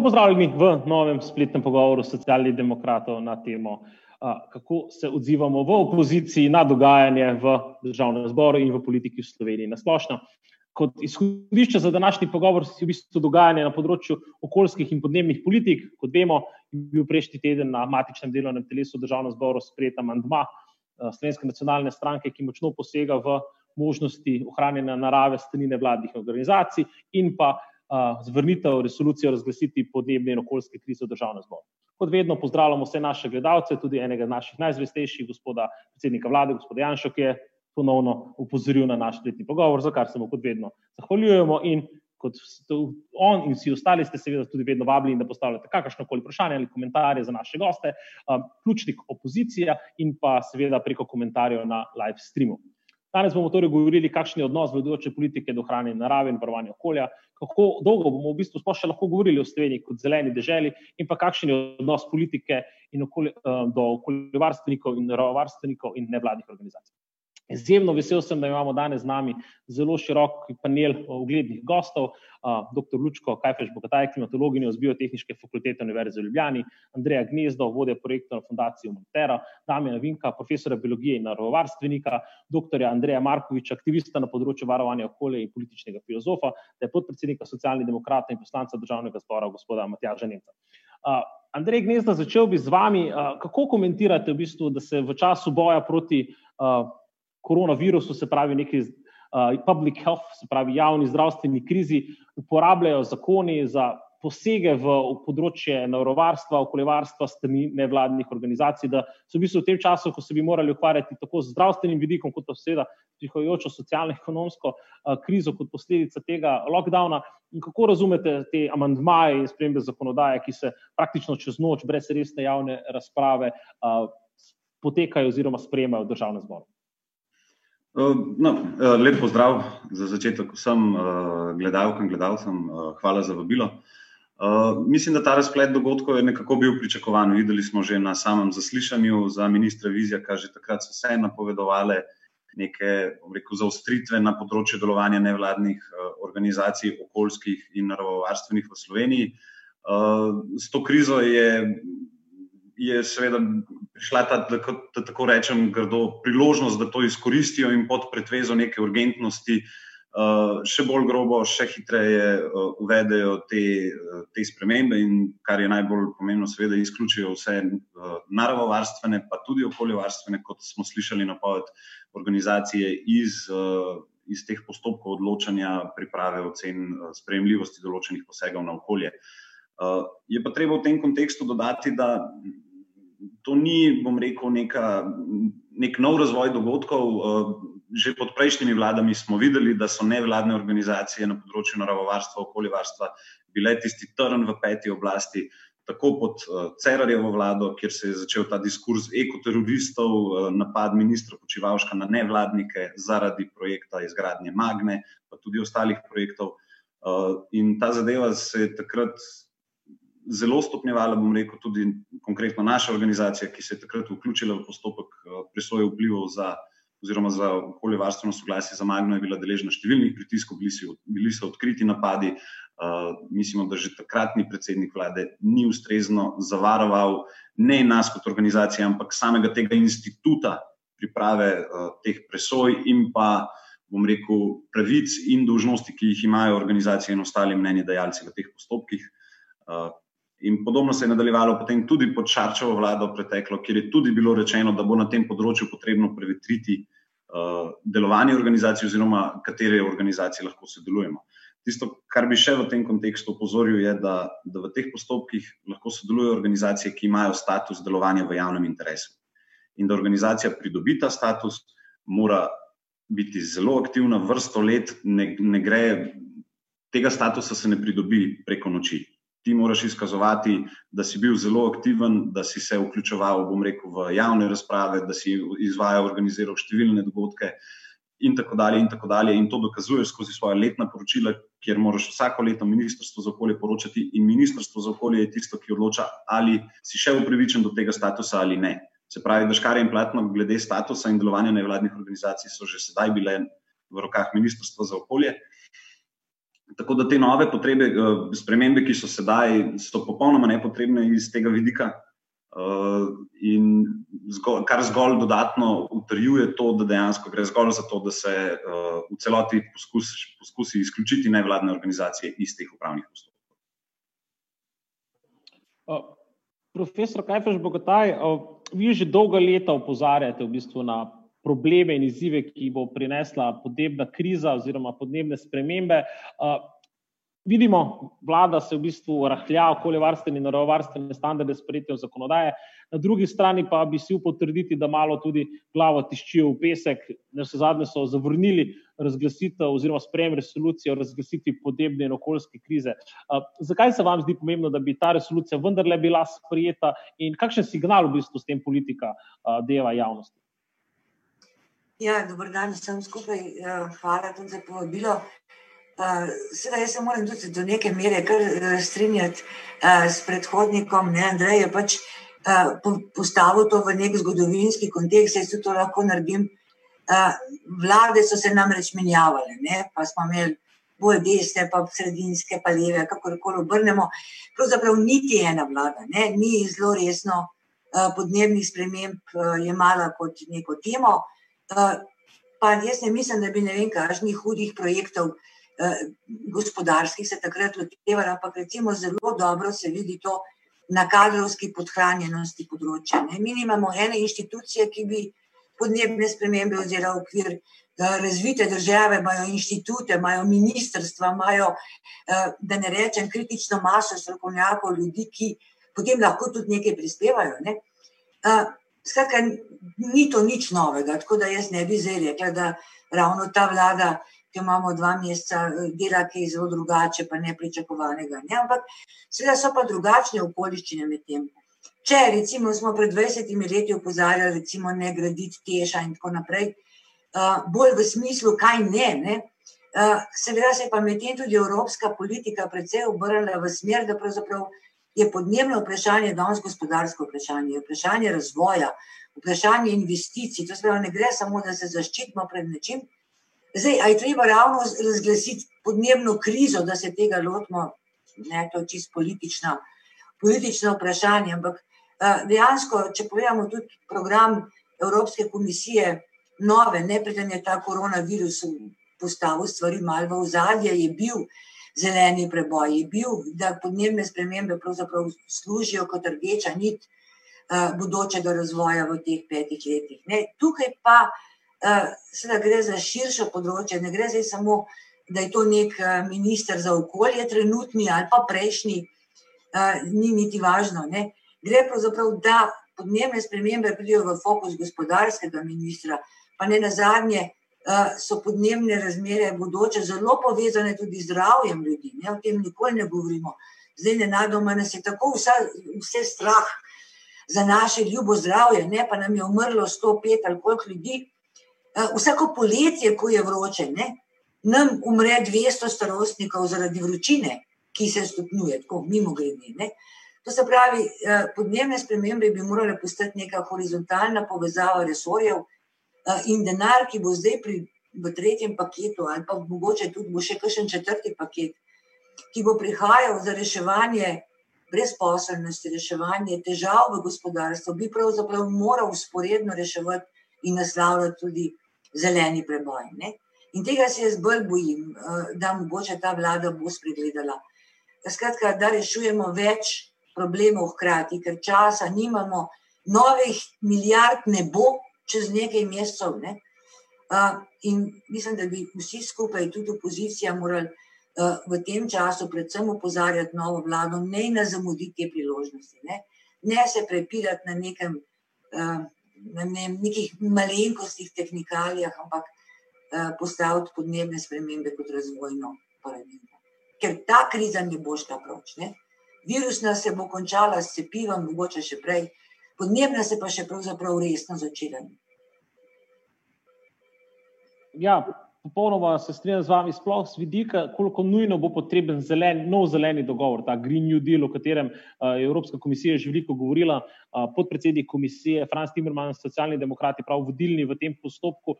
lepo pozdravljeni v novem spletnem pogovoru socialnih demokratov na temo, kako se odzivamo v opoziciji na dogajanje v državnem zboru in v politiki v Sloveniji na splošno. Kot izhodišče za današnji pogovor je v bistvu dogajanje na področju okoljskih in podnebnih politik. Kot vemo, je bil prejšnji teden na matičnem delovnem telesu državnega zbora sprejet amandma Slovenske nacionalne stranke, ki močno posega v možnosti ohranjanja narave strani nevladnih organizacij in pa zvrnitev resolucije o razglasitvi podnebne in okoljske krize v državnem zboru. Kot vedno pozdravljamo vse naše gledalce, tudi enega naših najzvestejših, gospoda predsednika vlade, gospoda Janša, ki je ponovno upozoril na naš letni pogovor, za kar se mu kot vedno zahvaljujemo in kot on in vsi ostali ste seveda tudi vedno vabljeni, da postavljate kakršno koli vprašanje ali komentarje za naše goste, ključnik opozicija in pa seveda preko komentarjev na live streamu. Danes bomo torej govorili, kakšen je odnos vladajoče politike do ohranjanja narave in varovanja okolja, kako dolgo bomo v bistvu sploh še lahko govorili o Sloveniji kot zeleni deželi in pa kakšen je odnos politike in okolje, eh, do okoljevarstvenikov in naravovarstvenikov in nevladnih organizacij. Izjemno vesel sem, da imamo danes z nami zelo širok panel uglednih gostov, dr. Lučko Kajfeš Bogataj, klimatologinjo z Biotehničke fakultete Univerze v Ljubljani, Andreja Gnezdo, vodja projekta na Fundaciji Montera, Damjana Vinka, profesora biologije in naravovarstvenika, dr. Andreja Markoviča, aktivista na področju varovanja okolja in političnega filozofa, da je podpredsednika socialnih demokratov in poslanca državnega zbora gospoda Matjaža Nemca. Andrej Gnezdo, začel bi z vami, kako komentirate v bistvu, da se v času boja proti koronavirusu, se pravi neki uh, public health, se pravi javni zdravstveni krizi, uporabljajo zakoni za posege v področje naravovarstva, okoljevarstva, strani nevladnih organizacij, da so v bistvu v tem času, ko se bi morali ukvarjati tako z zdravstvenim vidikom, kot pa seveda prihajajočo socialno-ekonomsko krizo kot posledica tega lockdowna. In kako razumete te amandmaje in spremembe zakonodaje, ki se praktično čez noč, brez resne javne razprave, uh, potekajo oziroma sprejemajo v državnem zboru? Eh, no, eh, lep pozdrav za začetek vsem eh, gledalkam in gledalcem. Hvala za vabilo. Mislim, da ta razplet dogodkov je nekako bil pričakovan. Videli smo že na samem zaslišanju za ministra Vizija, kar že takrat so vse napovedovali neke rekel, zaostritve na področju delovanja nevladnih organizacij, okoljskih in naravovarstvenih v Sloveniji. S to krizo je je seveda prišla ta, da, da tako rečem, grdo priložnost, da to izkoristijo in pod pretvezo neke urgentnosti uh, še bolj grobo, še hitreje uh, uvedejo te, uh, te spremembe in kar je najbolj pomembno, seveda izključijo vse uh, naravovarstvene, pa tudi okoljevarstvene, kot smo slišali napoved organizacije iz. Uh, Iz teh postopkov odločanja, priprave ocen, sprejemljivosti določenih posegov na okolje. Je pa treba v tem kontekstu dodati, da to ni, bom rekel, neka, nek nov razvoj dogodkov. Eh, že pod prejšnjimi vladami smo videli, da so nevladne organizacije na področju naravovarstva, okoljevarstva bile tisti trn v peti oblasti, tako pod eh, Cerarjevo vlado, kjer se je začel ta diskurs ekoteroristov, eh, napad ministra Počivalška na nevladnike zaradi projekta izgradnje Magne, pa tudi ostalih projektov. In ta zadeva se je takrat zelo stopnjevala, bom rekel, tudi konkretno naša organizacija, ki se je takrat vključila v postopek eh, presoje vplivov za, oziroma za okoljevarstveno soglasje za Magno, je bila deležna številnih pritiskov, bili bili so odkriti napadi. Uh, mislimo, da že takratni predsednik vlade ni ustrezno zavaroval ne nas kot organizacije, ampak samega tega instituta priprave uh, teh presoj in pa, bom rekel, pravic in dožnosti, ki jih imajo organizacije in ostali mnenji dajalci v teh postopkih. In podobno se je nadaljevalo potem tudi pod Šarčevo vlado preteklo, kjer je tudi bilo rečeno, da bo na tem področju potrebno prevetriti uh, delovanje organizacij oziroma katere organizacije lahko sodelujemo. Tisto, kar bi še v tem kontekstu opozoril, je, da, da v teh postopkih lahko sodelujejo organizacije, ki imajo status delovanja v javnem interesu. In da organizacija pridobi ta status, mora biti zelo aktivna, vrsto let, ne, ne gre, tega statusa se ne pridobi preko noči ti moraš izkazovati, da si bil zelo aktiven, da si se vključeval, bom rekel, v javne razprave, da si izvajal, organiziral številne dogodke. In tako dalje, in tako dalje, in to dokazuješ skozi svoje letna poročila, kjer moraš vsako leto Ministrstvo za okolje poročati, in Ministrstvo za okolje je tisto, ki odloča, ali si še upravičen do tega statusa ali ne. Se pravi, da škare in platno glede statusa in delovanja nevladnih organizacij so že sedaj bile v rokah Ministrstva za okolje. Tako da te nove potrebe, spremembe, ki so sedaj, so popolnoma nepotrebne iz tega vidika. In zgolj, kar zgolj dodatno utrjuje to, da dejansko gre zgolj za to, da se v celoti poskusi, poskusi izključiti nevladne organizacije iz teh upravnih postopkov. Profesor Kajfež Bogataj, vi že dolga leta opozarjate v bistvu na probleme in izzive, ki bo prinesla podnebna kriza oziroma podnebne spremembe. Vidimo, vlada se v bistvu rahlja okoljevarstvene in naravovarstvene standarde s sprejetjem zakonodaje, na drugi strani pa bi si upal trditi, da malo tudi glavo tiščijo v pesek, navsezadnje so zavrnili razglasitev oziroma sprejem resolucije o razglasitvi podnebne in okoljske krize. Zakaj se vam zdi pomembno, da bi ta resolucija vendarle bila sprejeta in kakšen signal v bistvu s tem politika deva javnosti? Ja, dober dan vsem skupaj, hvala tudi za povabilo. Seveda, jaz se moram tudi do neke mere kar strinjati s predhodnikom, ne, Andrej je pač postavil to v neki zgodovinski kontekst, jaz tudi to lahko naredim. Vlade so se namreč menjavale, ne, pa smo imeli bolj desne, pa sredinske, pa leve, kakorkoli obrnemo. Pravzaprav niti ena vlada, ne, ni zelo resno podnebnih sprememb jemala kot neko temo. Pa jaz ne mislim, da bi ne vem kakšnih hudih projektov gospodarskih se takrat lotevali, ampak recimo zelo dobro se vidi to na kadrovski podhranjenosti področja, ne, mi nimamo ene inštitucije, ki bi podnebne spremembe v okvir, razvite države imajo inštitute, imajo ministrstva, imajo, da ne rečem kritično maso strokovnjakov, ljudi, ki potem lahko tudi nekaj prispevajo, ne. Skratka, ni to nič novega, tako da jaz ne bi zdaj rekla, da ravno ta vlada, ki imamo dva meseca, dela kaj zelo drugače pa nepričakovanega, ne, ampak seveda so pa drugačne okoliščine medtem. Če recimo smo pred dvajsetimi leti opozarjali recimo ne graditi TEŠ-a in tako naprej, bolj v smislu, kaj ne, ne, seveda se je pa medtem tudi evropska politika precej obrnila v smer, da pravzaprav je podnebno vprašanje danes gospodarsko vprašanje, vprašanje razvoja, vprašanje investicij, to se ne gre samo, da se zaščitimo pred nečim. Zdaj, a je treba ravno razglasiti podnebno krizo, da se tega lotimo, ne, to je čisto politična, politično vprašanje, ampak dejansko, če pogledamo tudi program Evropske komisije, nove, ne, preden je ta koronavirus postavil stvari malo v ozadje, je bil zeleni preboj, je bil, da podnebne spremembe pravzaprav služijo kot rdeča nit bodočega razvoja v teh petih letih, ne, tukaj pa seveda gre za širše področje, ne gre zdaj samo, da je to neki minister za okolje trenutni ali pa prejšnji, ni niti važno, ne. Gre pravzaprav, da podnebne spremembe pridejo v fokus gospodarskega ministra, pa nenazadnje so podnebne razmere bodoče zelo povezane tudi z zdravjem ljudi, ne, o tem nikoli ne govorimo. Zdaj nenadoma nas je tako vsa, vse strah za naše ljubo zdravje, ne, pa nam je umrlo sto pet ali koliko ljudi. Vsako poletje, ko je vroče, ne, nam umre dvesto starostnikov zaradi vročine, ki se stopnjuje, tako mimogrede, ne. To se pravi, podnebne spremembe bi morale postati neka horizontalna povezava resorjev, in denar, ki bo zdaj pri, v tretjem paketu ali pa mogoče tudi bo še kakšen četrti paket, ki bo prihajal za reševanje brezposelnosti, reševanje težav v gospodarstvu, bi pravzaprav moral vzporedno reševati in naslavljati tudi zeleni preboj, ne. In tega se jaz bolj bojim, da mogoče ta vlada bo spregledala. Skratka, da rešujemo več problemov hkrati, ker časa nimamo, novih milijard ne bo čez nekaj mesecev, ne. In mislim, da bi vsi skupaj, tudi opozicija, morali v tem času predvsem opozarjati novo vlado, ne zamudi te priložnosti, ne. Ne se prepirati na nekem, na nekih malenkostih, tehnikalijah, ampak postaviti podnebne spremembe kot razvojno paradigmo. Ker ta kriza ne bo šla proč, ne. Virusna se bo končala s cepivom, mogoče še prej, podnebna se pa še pravzaprav resno začela. Ja, popolnoma se strinjam z vami, sploh z vidika, koliko nujno bo potreben zelen, nov zeleni dogovor, ta Green New Deal, o katerem je Evropska komisija že veliko govorila. Podpredsednik komisije Franz Timmermans, socialni demokrati, prav vodilni v tem postopku,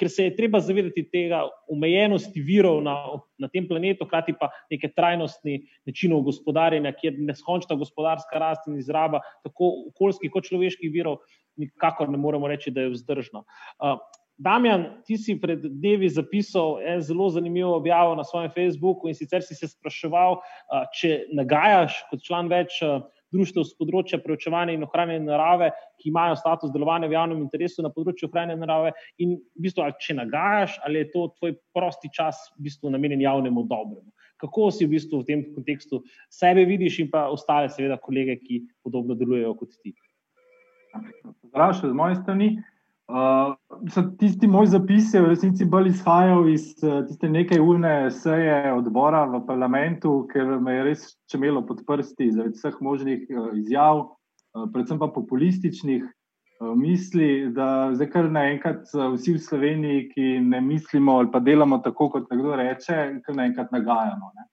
ker se je treba zavedati tega omejenosti virov na, na tem planetu, hkrati pa neke trajnostni načinov gospodarjenja, kjer neskončna gospodarska rast in izraba tako okoljskih kot človeških virov nikakor ne moremo reči, da je vzdržno. Damjan, ti si pred dnevi zapisal en zelo zanimivo objavo na svojem Facebooku in sicer si se spraševal, če nagajaš kot član več društev z področja preučevanja in ohranjanja narave, ki imajo status delovanja v javnem interesu na področju ohranjanja narave in v bistvu, če nagajaš, ali je to tvoj prosti čas v bistvu namenjen javnemu dobremu. Kako si v bistvu v tem kontekstu sebe vidiš in pa ostale seveda kolege, ki podobno delujejo kot ti? Zdravo, še z moje strani. Uh, tisti moj zapis je v resnici bolj izhajal iz uh, tiste nekaj urne seje odbora v parlamentu, ker me je res čemelo pod prsti zaradi vseh možnih uh, izjav, uh, predvsem pa populističnih uh, misli, da zdaj kar naenkrat uh, vsi v Sloveniji, ki ne mislimo ali pa delamo tako, kot nekdo reče, kar naenkrat nagajamo. Ne?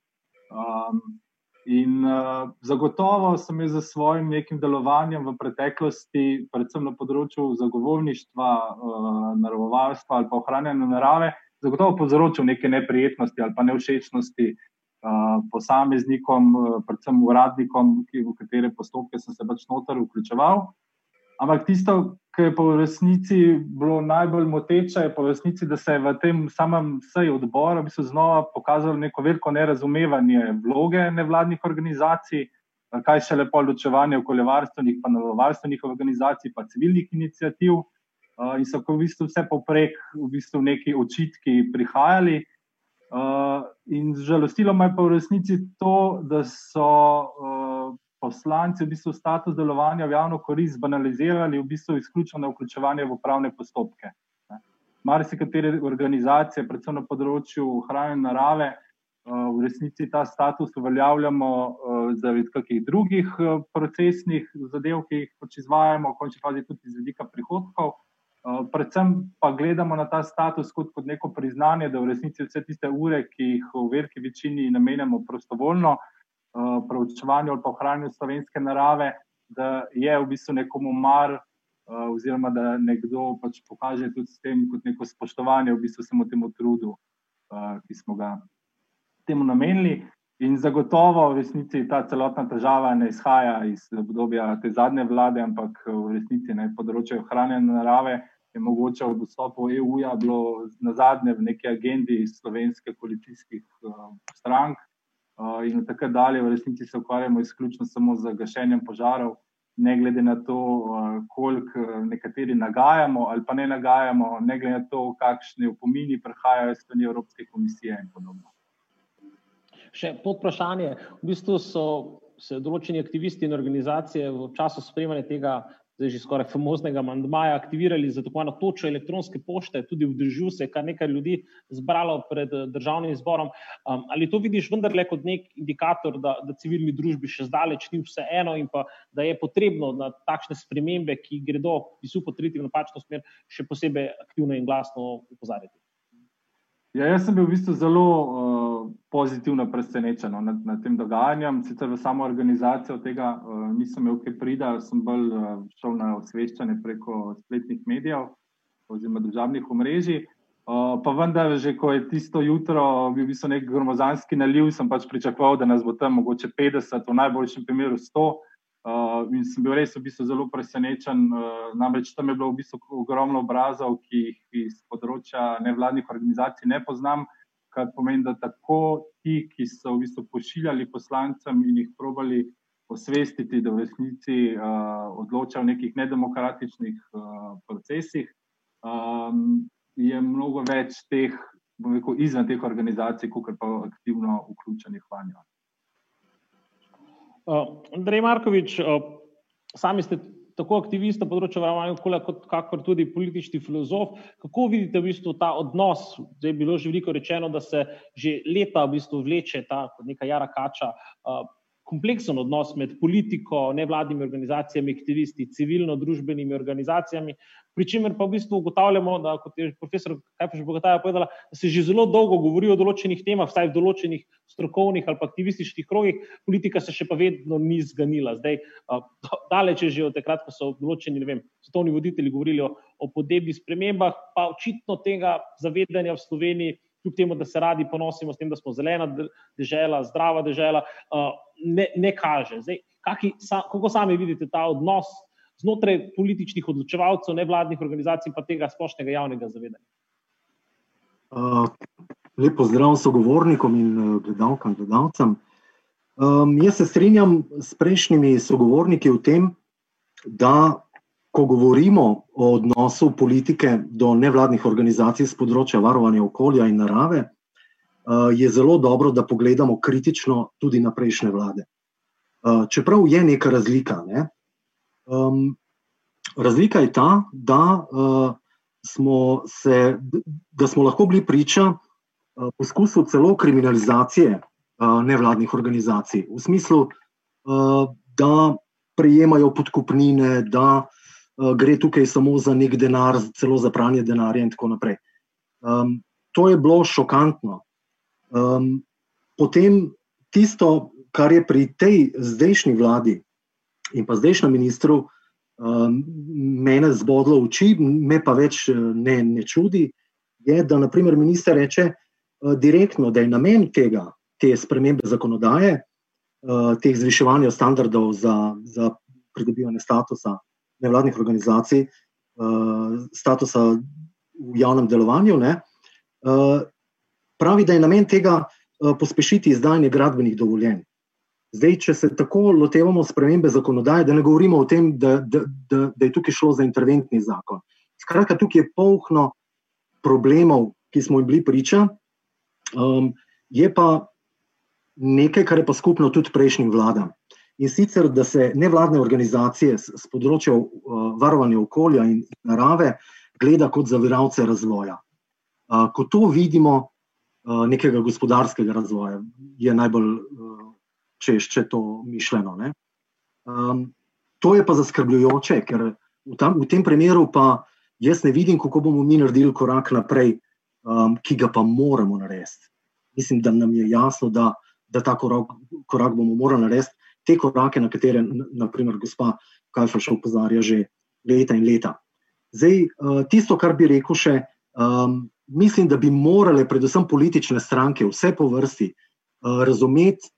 In uh, zagotovo sem jaz za svojim nekim delovanjem v preteklosti, predvsem na področju zagovorništva, uh, naravovarstva ali pa ohranjanja narave, zagotovo povzročil neke neprijetnosti ali pa nevšečnosti uh, posameznikom, uh, predvsem uradnikom, ki, v katere postopke sem se pač noter vključeval. Ampak tisto, kar je po resnici bilo najbolj moteče, je po resnici, da se je v tem samem seji odbora v bistvu znova pokazalo neko veliko nerazumevanje vloge nevladnih organizacij, kaj še lepo ločevanje okoljevarstvenih, pa naravovarstvenih organizacij, pa civilnih inicijativ. Uh, in so v bistvu vse poprek, v bistvu neki očitki prihajali. Uh, in žalostilo me je pa v resnici to, da so uh, poslanci v bistvu status delovanja v javno korist banalizirali, v bistvu izključno vključevanje v upravne postopke. Mari se katere organizacije, predvsem na področju ohranjanja narave, eh, v resnici ta status uveljavljamo eh, zaradi kakih drugih eh, procesnih zadev, ki jih pač izvajamo, v končni fazi tudi iz vidika prihodkov. Predvsem pa gledamo na ta status kot, kot neko priznanje, da v resnici vse tiste ure, ki jih v veliki večini namenjamo prostovoljno, Eh, preučevanju ali pa ohranjanju slovenske narave, da je v bistvu nekomu mar, uh, oziroma da nekdo pač pokaže tudi s tem kot neko spoštovanje v bistvu samo temu trudu, uh, ki smo ga temu namenili. In zagotovo v resnici ta celotna težava ne izhaja iz obdobja te zadnje vlade, ampak v resnici ne področje ohranjanja narave. Je mogoče od vstopa v EU-ja bilo na zadnje v neki agendi slovenskih koalicijskih uh, strank, in tako dalje. V resnici se ukvarjamo izključno samo z gašenjem požarov, ne glede na to, koliko nekateri nagajamo ali pa ne nagajamo, ne glede na to, kakšne upomini prihajajo iz strani Evropske komisije in podobno. Še pod vprašanje. V bistvu so se določeni aktivisti in organizacije v času spremljanja tega zdaj že skoraj famoznega mandmaja, aktivirali za tako eno točo elektronske pošte, tudi v državi se je kar nekaj ljudi zbralo pred eh, državnim zborom. Um, ali to vidiš vendarle kot nek indikator, da, da civilni družbi še zdaleč ni vse eno in pa da je potrebno na takšne spremembe, ki gredo, ki so potriti v napačno smer, še posebej aktivno in glasno upozarjati? Ja, jaz sem bil v bistvu zelo uh, pozitivno presenečen no, nad, nad tem dogajanjem. Sicer v samo organizacijo tega uh, nisem imel kaj prida, sem bolj uh, šel na osveščanje preko spletnih medijev oziroma državnih omrežij. Uh, pa vendar, že ko je tisto jutro bil v bistvu nek gromozanski naliv, sem pač pričakoval, da nas bo tam mogoče 50, v najboljšem primeru 100. Uh, in sem bil res v bistvu zelo presenečen. Uh, namreč tam je bilo v bistvu ogromno obrazov, ki jih iz področja nevladnih organizacij ne poznam, kar pomeni, da tako ti, ki so v bistvu pošiljali poslancem in jih probali osvestiti, da v resnici uh, odločajo o nekih nedemokratičnih uh, procesih, um, je mnogo več teh, bom rekel, izven teh organizacij, kot pa aktivno vključenih vanjo. Uh, Andrej Markovič, uh, sami ste tako aktivist na področju varovanja okolja, kot kakor tudi politični filozof. Kako vidite v bistvu ta odnos? Zdaj je bilo že veliko rečeno, da se že leta v bistvu vleče ta neka jara kača uh, kompleksen odnos med politiko, nevladnimi organizacijami, aktivisti, civilno-družbenimi organizacijami, pri čemer pa v bistvu ugotavljamo, da, kot je profesor Kajpaš Bogataj povedala, da se že zelo dolgo govori o določenih temah, vsaj v določenih strokovnih ali aktivističnih krogih, politika se še pa vedno ni zganila. Zdaj, daleč je že od takrat, ko so določeni, ne vem, svetovni voditelji govorili o, o podnebnih spremembah, pa očitno tega zavedanja v Sloveniji kljub temu, da se radi ponosimo s tem, da smo zelena država, zdrava država, ne, ne kaže. Zdaj, kaki, sa, kako sami vidite ta odnos znotraj političnih odločevalcev, nevladnih organizacij in tega splošnega javnega zavedanja? Uh, lepo zdrav sogovornikom in uh, gledalkam, gledalcem. Um, jaz se strinjam s prejšnjimi sogovorniki v tem, da ko govorimo o odnosu politike do nevladnih organizacij z področja varovanja okolja in narave, eh, je zelo dobro, da pogledamo kritično tudi na prejšnje vlade. Eh, čeprav je neka razlika. Ne? Um, razlika je ta, da, uh, smo se, da smo lahko bili priča uh, poskusu celo kriminalizacije uh, nevladnih organizacij, v smislu, uh, da prejemajo podkupnine, da uh, gre tukaj samo za nek denar, celo za pranje denarja in tako naprej. Um, to je bilo šokantno. Um, potem tisto, kar je pri tej zdajšnji vladi in pa zdajšnjem ministru um, mene zbodlo oči, me pa več eh, ne, ne čudi, je, da naprimer minister reče uh, direktno, da je namen tega, te spremembe zakonodaje, uh, teh zviševanja standardov za, za pridobivanje statusa nevladnih organizacij, uh, statusa v javnem delovanju, ne, uh, pravi, da je namen tega uh, pospešiti izdajanje gradbenih dovoljenj. Zdaj, če se tako lotevamo spremembe zakonodaje, da ne govorimo o tem, da, da, da, da je tukaj šlo za interventni zakon. Skratka, tukaj je polno problemov, ki smo jim bili priča, um, je pa nekaj, kar je pa skupno tudi prejšnjim vladam in sicer, da se nevladne organizacije z področja uh, varovanja okolja in narave gleda kot zaviralce razvoja. Uh, ko to vidimo, uh, nekega gospodarskega razvoja, je najbolj češče to mišljeno. Um, to je pa zaskrbljujoče, ker v, tam, v tem primeru pa jaz ne vidim, kako bomo mi naredili korak naprej, um, ki ga pa moramo narediti. Mislim, da nam je jasno, da, da ta korak, korak bomo morali narediti te korake, na katere, naprimer, gospa Kajfaš opozarja že leta in leta. Zdaj, eh, tisto, kar bi rekel še, um, mislim, da bi morale, predvsem politične stranke, vse po vrsti, uh, razumeti,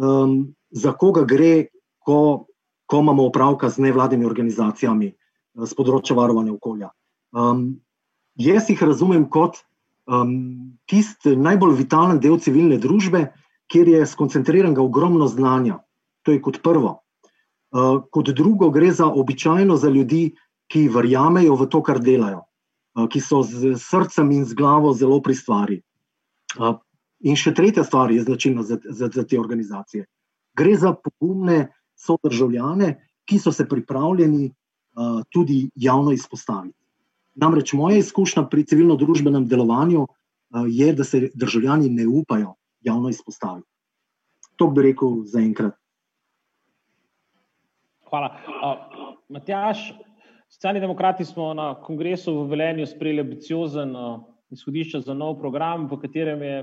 um, za koga gre, ko, ko imamo opravka z nevladnimi organizacijami z področja varovanja okolja. Um, jaz jih razumem kot um, tisti najbolj vitalen del civilne družbe, kjer je skoncentriranega ogromno znanja. To je kot prvo. Uh, kot drugo, gre za običajno za ljudi, ki verjamejo v to, kar delajo, uh, ki so z srcem in z glavo zelo pri stvari. Uh, in še tretja stvar je značilna za, za, za te organizacije. Gre za pogumne sodržavljane, ki so se pripravljeni tudi javno izpostaviti. Namreč moja izkušnja pri civilno-družbenem delovanju je, da se državljani ne upajo javno izpostaviti. To bi rekel za enkrat. Hvala. Uh, Matjaš, socialni demokrati smo na kongresu v Velenju sprejeli ambiciozen uh, izhodišče za nov program, v katerem je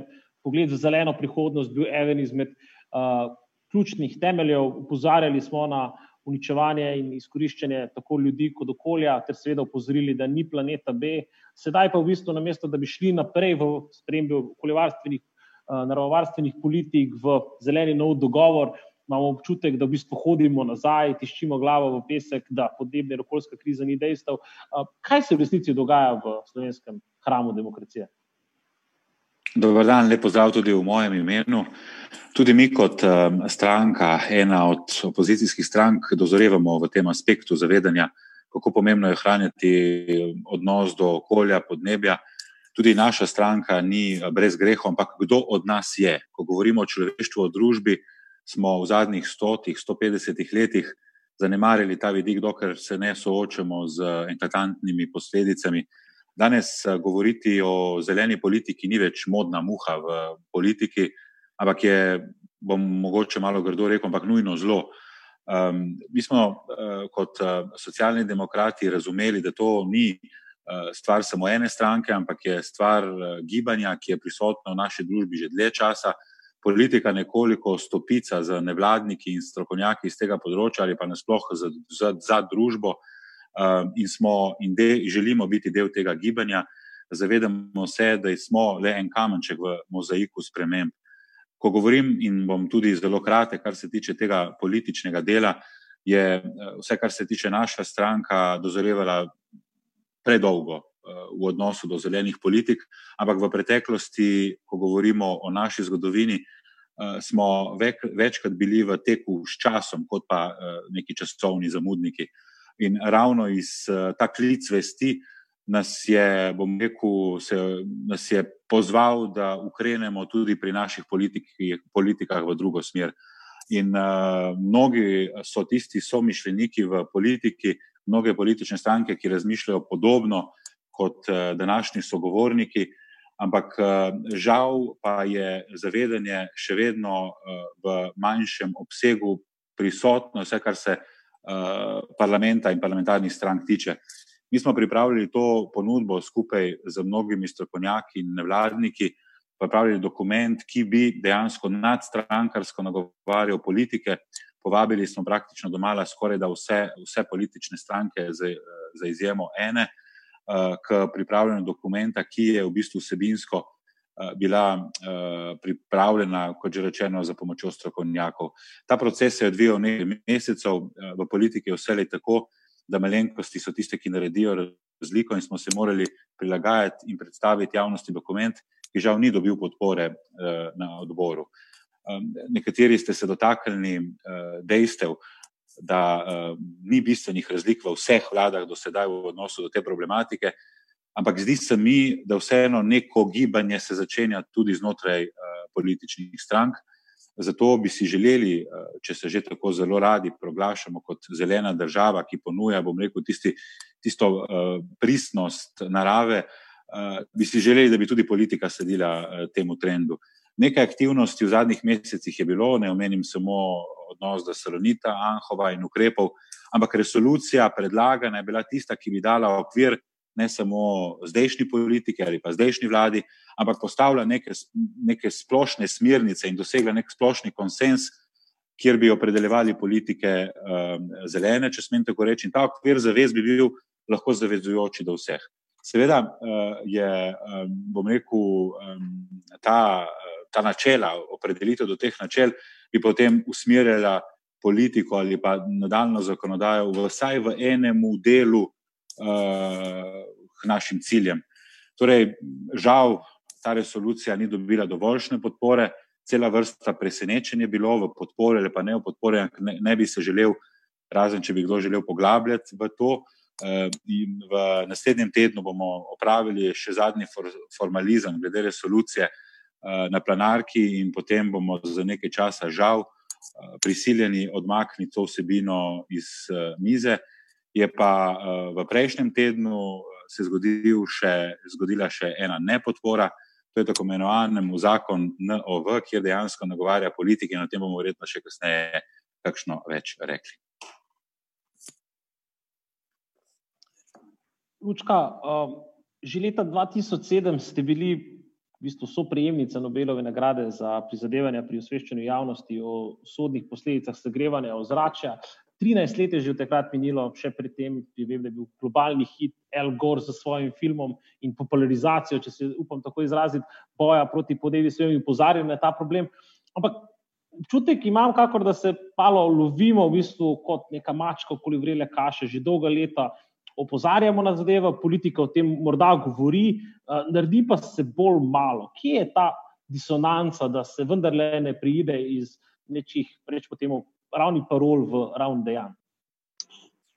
pogled za zeleno prihodnost bil eden izmed uh, ključnih temeljev. Upozarjali smo na uničevanje in izkoriščanje tako ljudi kot okolja, ter seveda upozorili, da ni planeta B. Sedaj pa v bistvu namesto, da bi šli naprej v spremembo okoljevarstvenih, uh, naravovarstvenih politik, v zeleni nov dogovor, imamo občutek, da v bistvu hodimo nazaj, tiščimo glavo v pesek, da podnebna in okoljska kriza ni dejstev. Kaj se v resnici dogaja v slovenskem hramu demokracije? Dobar dan, lepo zdrav tudi v mojem imenu. Tudi mi, kot stranka, ena od opozicijskih strank, dozorevamo v tem aspektu zavedanja, kako pomembno je hraniti odnos do okolja, podnebja. Tudi naša stranka ni brez grehov, ampak kdo od nas je? Ko govorimo o človeštvu, o družbi, smo v zadnjih 100-150 letih zanemarili ta vidik, dokler se ne soočamo z eklatantnimi posledicami. Danes eh, govoriti o zeleni politiki ni več modna muha v politiki, ampak je bom mogoče malo grdo rekel, ampak nujno zlo. Um, mi smo uh, kot uh, socialni demokrati razumeli, da to ni uh, stvar samo ene stranke, ampak je stvar uh, gibanja, ki je prisotno v naši družbi že dlje časa. Politika nekoliko stopica za nevladniki in strokovnjaki iz tega področja ali pa nasploh za, za, za družbo um, in, smo, in de, želimo biti del tega gibanja. Zavedamo se, da smo le en kamenček v mozaiku sprememb ko govorim, in bom tudi zelo kratek, kar se tiče tega političnega dela, je eh, vse, kar se tiče naša stranka, dozorevala predolgo v odnosu do zelenih politik, ampak v preteklosti, ko govorimo o naši zgodovini, eh, smo vek, večkrat bili v teku s časom, kot pa neki časovni zamudniki. In ravno iz ta klic vesti, nas je, bom rekel, se, nas je pozval, da ukrenemo tudi pri naših politikih, politikah v drugo smer. In uh, mnogi so tisti somišljeniki v politiki, mnoge politične stranke, ki razmišljajo podobno kot uh, današnji sogovorniki, ampak uh, žal pa je zavedanje še vedno uh, v manjšem obsegu prisotno, vse kar se uh, parlamenta in parlamentarnih strank tiče. Mi smo pripravili to ponudbo skupaj z mnogimi strokovnjaki in nevladniki, pripravili dokument, ki bi dejansko nadstrankarsko nagovarjal politike. Povabili smo praktično domala skoraj da vse, vse politične stranke, za, za izjemo ene, eh, k pripravljanju dokumenta, ki je v bistvu vsebinsko eh, bila eh, pripravljena, kot že rečeno, za pomočjo strokovnjakov. Ta proces se je odvijal nekaj mesecev, v politiki je vse le tako da malenkosti so tiste, ki naredijo razliko, in smo se morali prilagajati in predstaviti javnosti dokument, ki žal ni dobil podpore na odboru. Nekateri ste se dotaknili dejstev, da uh, ni bistvenih razlik v vseh vladah do sedaj v odnosu do te problematike, ampak zdi se mi, da vseeno neko gibanje se začenja tudi znotraj uh, političnih strank. Zato bi si želeli, eh, če se že tako zelo radi proglašamo kot zelena država, ki ponuja, bom rekel, tisti, tisto uh, pristnost narave, uh, bi si želeli, da bi tudi politika sledila uh, temu trendu. Nekaj aktivnosti v zadnjih mesecih je bilo, ne omenim samo odnos do Salonita, Anhova in ukrepov, ampak resolucija predlagana je bila tista, ki bi dala okvir ne samo zdajšnji politiki ali pa zdajšnji vladi, ampak postavlja neke, neke splošne smernice in dosegla nek splošni konsens, kjer bi opredeljevali politike um, zelene, če smem tako reči. In ta okvir zavez bi bil lahko zavezujoči do vseh. Seveda uh, je, um, bom rekel, um, ta, ta načela, opredelitev do teh načel, bi potem usmerjala politiko ali pa nadaljno zakonodajo vsaj v enemu delu uh, k našim ciljem. Torej, žal, ta resolucija ni dobila dovoljšne podpore, cela vrsta presenečenj je bilo v podpore ali pa ne v podpore, ne, ne bi se želel, razen če bi kdo želel poglabljati v to. Uh, v naslednjem tednu bomo opravili še zadnji for, formalizem glede resolucije na plenarki, in potem bomo za nekaj časa, žal, uh, prisiljeni odmakniti to vsebino iz uh, mize. Je pa v prejšnjem tednu se zgodil še, zgodila še ena nepodpora, to je tako imenovanemu zakon NOV, kjer dejansko nagovarja politike in o tem bomo verjetno še kasneje kakšno več rekli. Lučka, že leta 2007 ste bili v bistvu soprejemnica Nobelove nagrade za prizadevanja pri osveščanju javnosti o sodnih posledicah segrevanja ozračja. 13 let je že od takrat minilo, še predtem je bil, globalni hit Al Gore z svojim filmom in popularizacijo, če se upam tako izraziti, boja proti podnebju, svojim in upozarjanjem na ta problem. Ampak čutek imam, kakor da se malo lovimo v bistvu kot neka mačka, okoli vrele kaše, že dolga leta. Opozarjamo na zadeve, politika o tem morda govori, uh, naredi pa se bolj malo. Kje je ta disonanca, da se vendarle ne pride iz nečih, rečemo temu, ravni parol v ravni dejanj.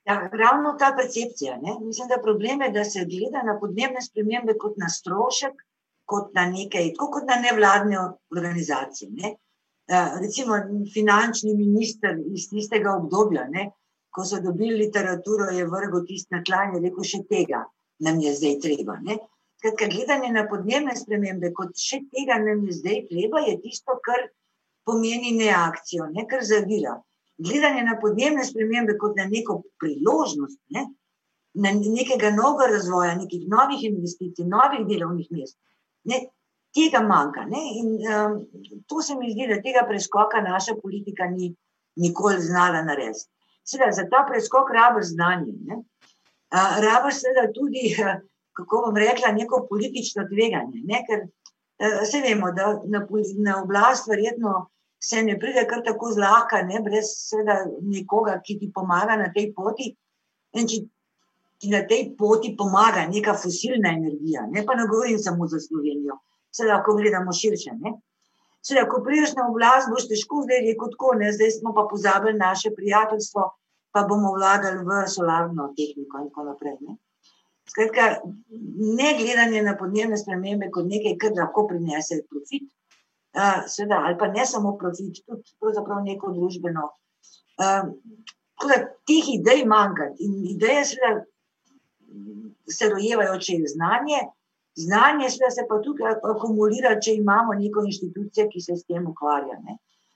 Ja, ravno ta percepcija. Ne? Mislim, da problem je, da se gleda na podnebne spremembe kot na strošek, kot na nekaj, kot na nevladne organizacije. Ne? Uh, recimo, finančni minister iz tistega obdobja, ne? Ko so dobili literaturo, je vrgel tisti na tla in rekel: še tega nam je zdaj treba. Skratka, gledanje na podnebne spremembe, kot še tega nam je zdaj treba, je tisto, kar pomeni neakcijo, ne kar zavira. Gledanje na podnebne spremembe kot na neko priložnost, ne, na nekega novega razvoja, nekih novih investicij, novih delovnih mest. Ne, tega manjka. Ne, in um, to se mi zdi, da tega preskoka naša politika ni nikoli znala narediti. Seveda, za ta preskok rabiš znanje. Ne. Rabiš seveda tudi, uh, kako bom rekla, neko politično tveganje. Ne, ker Vse eh, vemo, da na, na oblast verjetno se ne pride kar tako zlahka, ne, brez seveda nekoga, ki ti pomaga na tej poti. In če ti na tej poti pomaga neka fosilna energija, ne pa ne govorim samo za Slovenijo, se lahko gledamo širše. Ne. Seveda, ko prideš na oblast, boš težko zdaj rekel tako, ne, zdaj smo pa pozabili naše prijateljstvo, pa bomo vlagali v solarno tehniko in tako naprej. Ne. Skratka, ne gledanje na podnebne spremembe kot nekaj, kar lahko prinese profit, uh, seveda, ali pa ne samo profit, tudi neko družbeno. Uh, teh idej manjka in ideje seveda, se rojevajo, če je znanje. Znanje se pa tukaj akumulira, če imamo neko inštitucijo, ki se s tem ukvarja.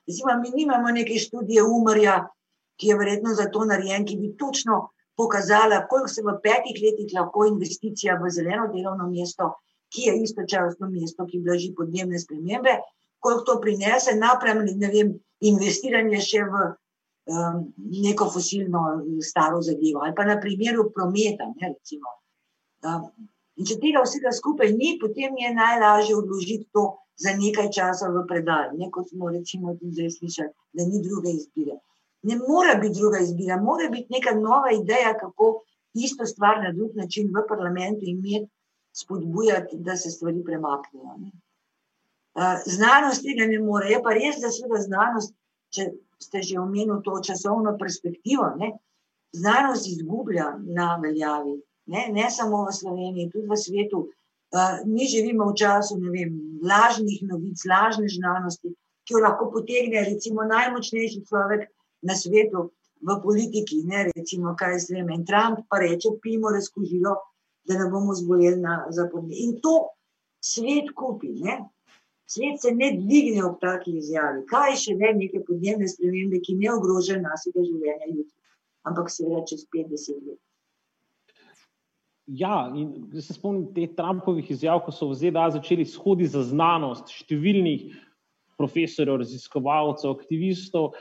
Recimo, mi nimamo neke študije umrja, ki je verjetno za to narejen, ki bi točno pokazala, koliko se v petih letih lahko investicija v zeleno delovno mesto, ki je istočasno mesto, ki blaži podnebne spremembe, koliko to prinese, napram ne vem, investiranje še v um, neko fosilno staro zadevo ali pa na primeru prometa. Ne, um, in če tega vsega skupaj ni, potem je najlažje odložiti to za nekaj časa v predal, ne kot smo recimo tudi zdaj slišali, da ni druge izbire ne more biti druga izbira, mora biti neka nova ideja, kako isto stvar na drug način v parlamentu imeti, spodbujati, da se stvari premaknejo. Ne. Znanost tega ne more. Je pa res, da se znanost, če ste že omenili to časovno perspektivo, ne, znanost izgublja na veljavi. Ne, ne samo v Sloveniji, tudi v svetu. Uh, mi živimo v času vem, lažnih novic, lažne znanosti, ki jo lahko potegne, recimo, najmočnejši človek, na svetu, v politiki, ne recimo, kaj se vem. In Trump pa reče, pimo razkožilo, da ne bomo zboleli za podnebje. In to svet kupi. Ne? Svet se ne dvigne ob taki izjavi. Kaj še ne neke podnebne spremembe, ki ne ogrožajo našega življenja jutri, ampak se reče čez 50 let. Ja, in se spomnim teh Trumpovih izjav, ko so v ZDA začeli shodi za znanost, številnih profesorjev, raziskovalcev, aktivistov,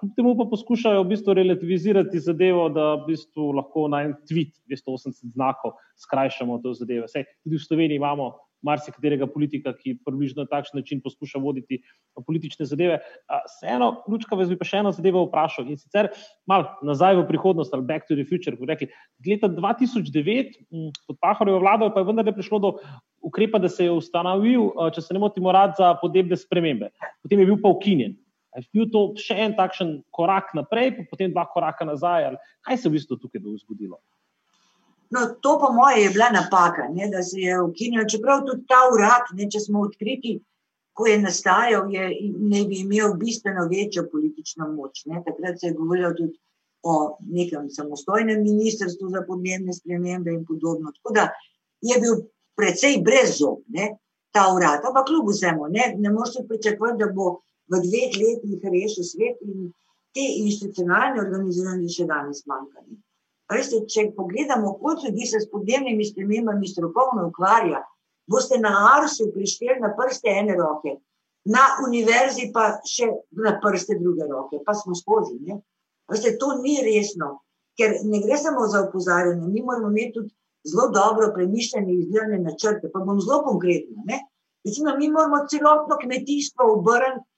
kljub temu pa poskušajo v bistvu relativizirati zadevo, da v bistvu lahko na en tweet 280 znakov skrajšamo to zadevo. Vse, tudi v Sloveniji imamo marsikaterega politika, ki približno na takšen način poskuša voditi politične zadeve. Vseeno, ključka vas bi pa še eno zadevo vprašal in sicer malo nazaj v prihodnost ali back to the future. Rekli, leta 2009 pod Pahorjevo vlado pa je vendarle prišlo do ukrepa, da se je ustanovil, če se ne motim, urad za podnebne spremembe. Potem je bil pa ukinjen. Je bil to še en takšen korak naprej, pa potem dva koraka nazaj? Kaj se je v bistvu tukaj zgodilo? No, to, po mojem, je bila napaka, ne, da se je ukinil. Čeprav tudi ta urad, ne, če smo odkriti, ko je nastajal, je, ne bi imel bistveno večjo politično moč. Ne. Takrat se je govorilo tudi o nekem samostojnem ministrstvu za podnebne spremembe in podobno. Tako da je bil precej brez zob ta urad. Ampak kljub vsemu, ne, ne morete pričakovati, da bo v dveh letih rešil svet in te institucionalne organizacije še danes manjkali. Veste, če pogledamo, koliko ljudi se s podnebnimi spremembami strokovno ukvarja, boste na Arsu prišli na prste ene roke, na univerzi pa še na prste druge roke, pa smo skozi. Veste, to ni resno, ker ne gre samo za opozarjanje, mi moramo imeti tudi zelo dobro premišljene izdelane načrte. Pa bom zelo konkretna. Recimo, mi moramo celotno kmetijstvo obrniti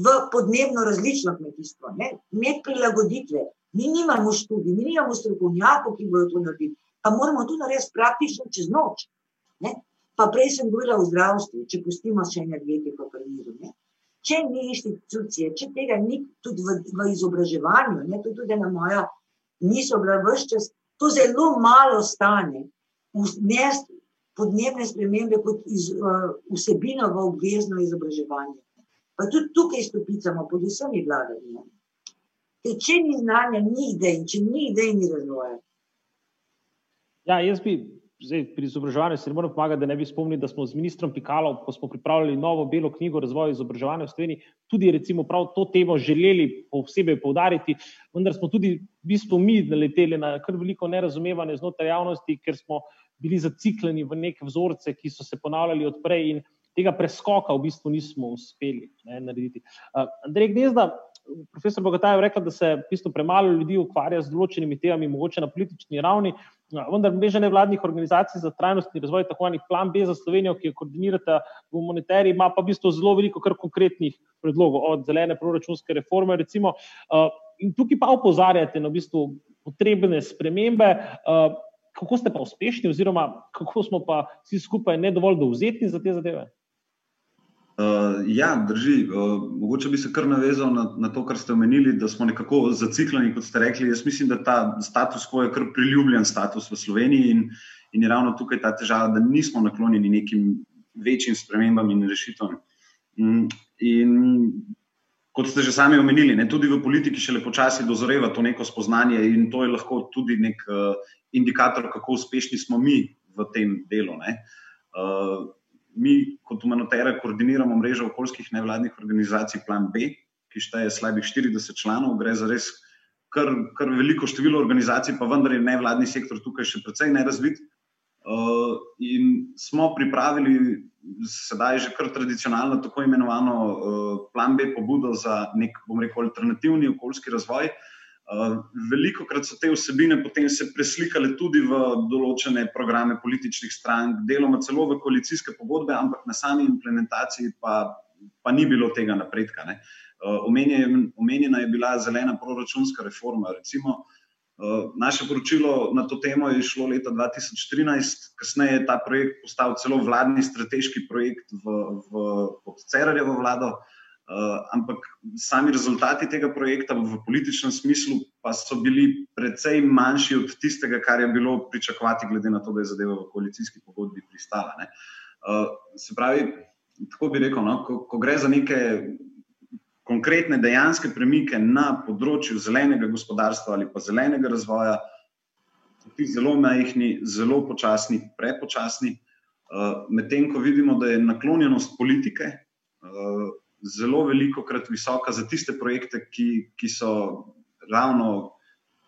v podnebno različno kmetijstvo, imeti prilagoditve. Mi nimamo študij, mi nimamo strokovnjakov, ki bodo to naredili. Pa moramo to narediti praktično čez noč. Ne? Pa prej sem govorila o zdravstvu, če pustimo še energetiko, pa miru. Ne? Če ni institucije, če tega ni tudi v, v izobraževanju, ne? to tudi na moja niso bila vse čas, to zelo malo stane. Vnesti podnebne spremembe kot iz, uh, vsebino v obvezno izobraževanje. Pa tudi tukaj stopicamo pod vsemi vladami. Ker če ni znanja, ni idej, če ni idej, ni razvoja. Ja, jaz bi zdaj, pri izobraževanju se ne morem pomagati, da ne bi spomnili, da smo z ministrom Pikalo, ko smo pripravljali novo belo knjigo razvoja izobraževanja v Sloveniji, tudi recimo prav to temo želeli posebej povdariti, vendar smo tudi v bistvu mi naleteli na kar veliko nerazumevanje znotraj javnosti, ker smo bili zacikleni v neke vzorce, ki so se ponavljali odprej in tega preskoka v bistvu nismo uspeli ne, narediti. Uh, Andrej Gnezda, profesor Bogataj je rekel, da se v bistvu premalo ljudi ukvarja z določenimi temami, mogoče na politični ravni, vendar mreža nevladnih organizacij za trajnostni razvoj, tako imenovani plan B za Slovenijo, ki jo koordinirata v monetariji, ima pa v bistvu zelo veliko kar konkretnih predlogov, od zelene proračunske reforme, recimo. In tukaj pa opozarjate na v bistvu potrebne spremembe. Kako ste pa uspešni, oziroma kako smo pa vsi skupaj ne dovolj dovzetni za te zadeve? Uh, ja, drži. Uh, mogoče bi se kar navezal na, na to, kar ste omenili, da smo nekako zacikleni, kot ste rekli. Jaz mislim, da ta status quo je kar priljubljen status v Sloveniji in, in je ravno tukaj ta težava, da nismo naklonjeni nekim večjim spremembam in rešitvam. In, in kot ste že sami omenili, ne, tudi v politiki še lepo časi dozoreva to neko spoznanje in to je lahko tudi nek uh, indikator, kako uspešni smo mi v tem delu. Mi kot Humanotera koordiniramo mrežo okoljskih nevladnih organizacij Plan B, ki šteje slabih 40 članov, gre za res kar, kar veliko število organizacij, pa vendar je nevladni sektor tukaj še precej nerazvit. Uh, in smo pripravili sedaj že kar tradicionalno tako imenovano uh, Plan B pobudo za nek, bom rekel, alternativni okoljski razvoj. Uh, Veliko krat so te vsebine potem se preslikale tudi v določene programe političnih strank, deloma celo v koalicijske pogodbe, ampak na sami implementaciji pa, pa ni bilo tega napredka. Ne. Omenjena je bila zelena proračunska reforma. Recimo, naše poročilo na to temo je išlo leta 2013, kasneje je ta projekt postal celo vladni strateški projekt v, v, pod Cerarjevo vlado. Uh, ampak sami rezultati tega projekta v političnem smislu pa so bili precej manjši od tistega, kar je bilo pričakovati, glede na to, da je zadeva v koalicijski pogodbi pristala. Uh, se pravi, tako bi rekel, no, ko, ko gre za neke konkretne dejanske premike na področju zelenega gospodarstva ali pa zelenega razvoja, so ti zelo majhni, zelo počasni, prepočasni. Uh, Medtem ko vidimo, da je naklonjenost politike. Zelo veliko krat visoka za tiste projekte, ki, ki, ravno,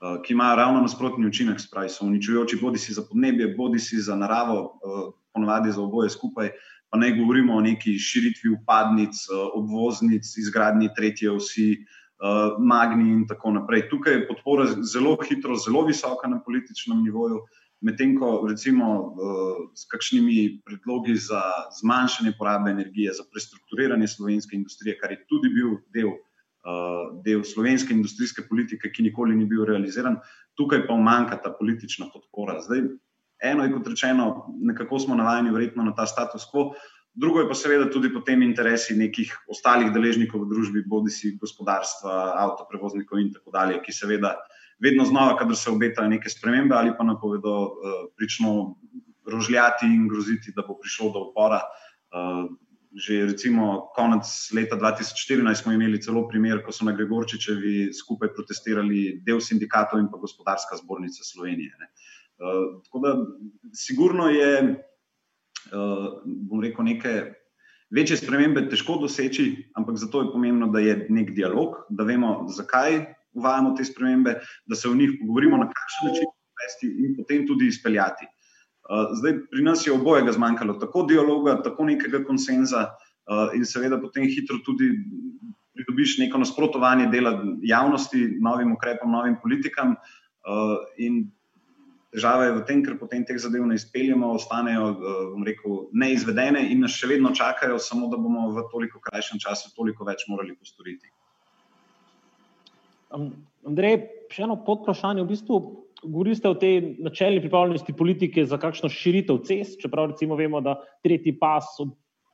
uh, ki imajo ravno nasprotni učinek, spravi, so uničujoči, bodi si za podnebje, bodi si za naravo, uh, ponovadi za oboje skupaj. Pa ne govorimo o neki širitvi upadnic, uh, obvoznic, izgradnji tretje osi, magni in tako naprej. Tukaj je podpora zelo hitro, zelo visoka na političnem nivoju. Medtem ko recimo s kakšnimi predlogi za zmanjšanje porabe energije, za prestrukturiranje slovenske industrije, kar je tudi bil del, del slovenske industrijske politike, ki nikoli ni bil realiziran, tukaj pa manjka ta politična podpora. Zdaj, eno je kot rečeno, nekako smo navajeni verjetno na ta status quo. Drugo je pa seveda tudi potem interesi nekih ostalih deležnikov v družbi, bodi si gospodarstva, avtoprevoznikov in tako dalje, ki seveda uh, vedno znova, kadar se obetajo neke spremembe ali pa napovedo, uh, prično rožljati in groziti, da bo prišlo do upora. Uh, že recimo konec leta 2014 smo imeli celo primer, ko so na Gregorčičevi skupaj protestirali del sindikatov in pa gospodarska zbornica Slovenije. Uh, tako da sigurno je, uh, bom rekel, neke. Večje spremembe težko doseči, ampak zato je pomembno, da je nek dialog, da vemo, zakaj uvajamo te spremembe, da se o njih pogovorimo, na kakšen način uvesti in potem tudi izpeljati. Uh, zdaj, pri nas je obojega zmanjkalo, tako dialoga, tako nekega konsenza, uh, in seveda potem hitro tudi pridobiš neko nasprotovanje dela javnosti, novim ukrepom, novim politikam. Uh, Težava je v tem, ker potem teh zadev ne izpeljemo, ostanejo rekel, neizvedene in nas še vedno čakajo, samo da bomo v toliko krajšem času toliko več morali postoriti. Andrej, še eno podprašanje. V bistvu govorite o tej načelni pripravljenosti politike za kakšno širitev cest, čeprav recimo vemo, da tretji pas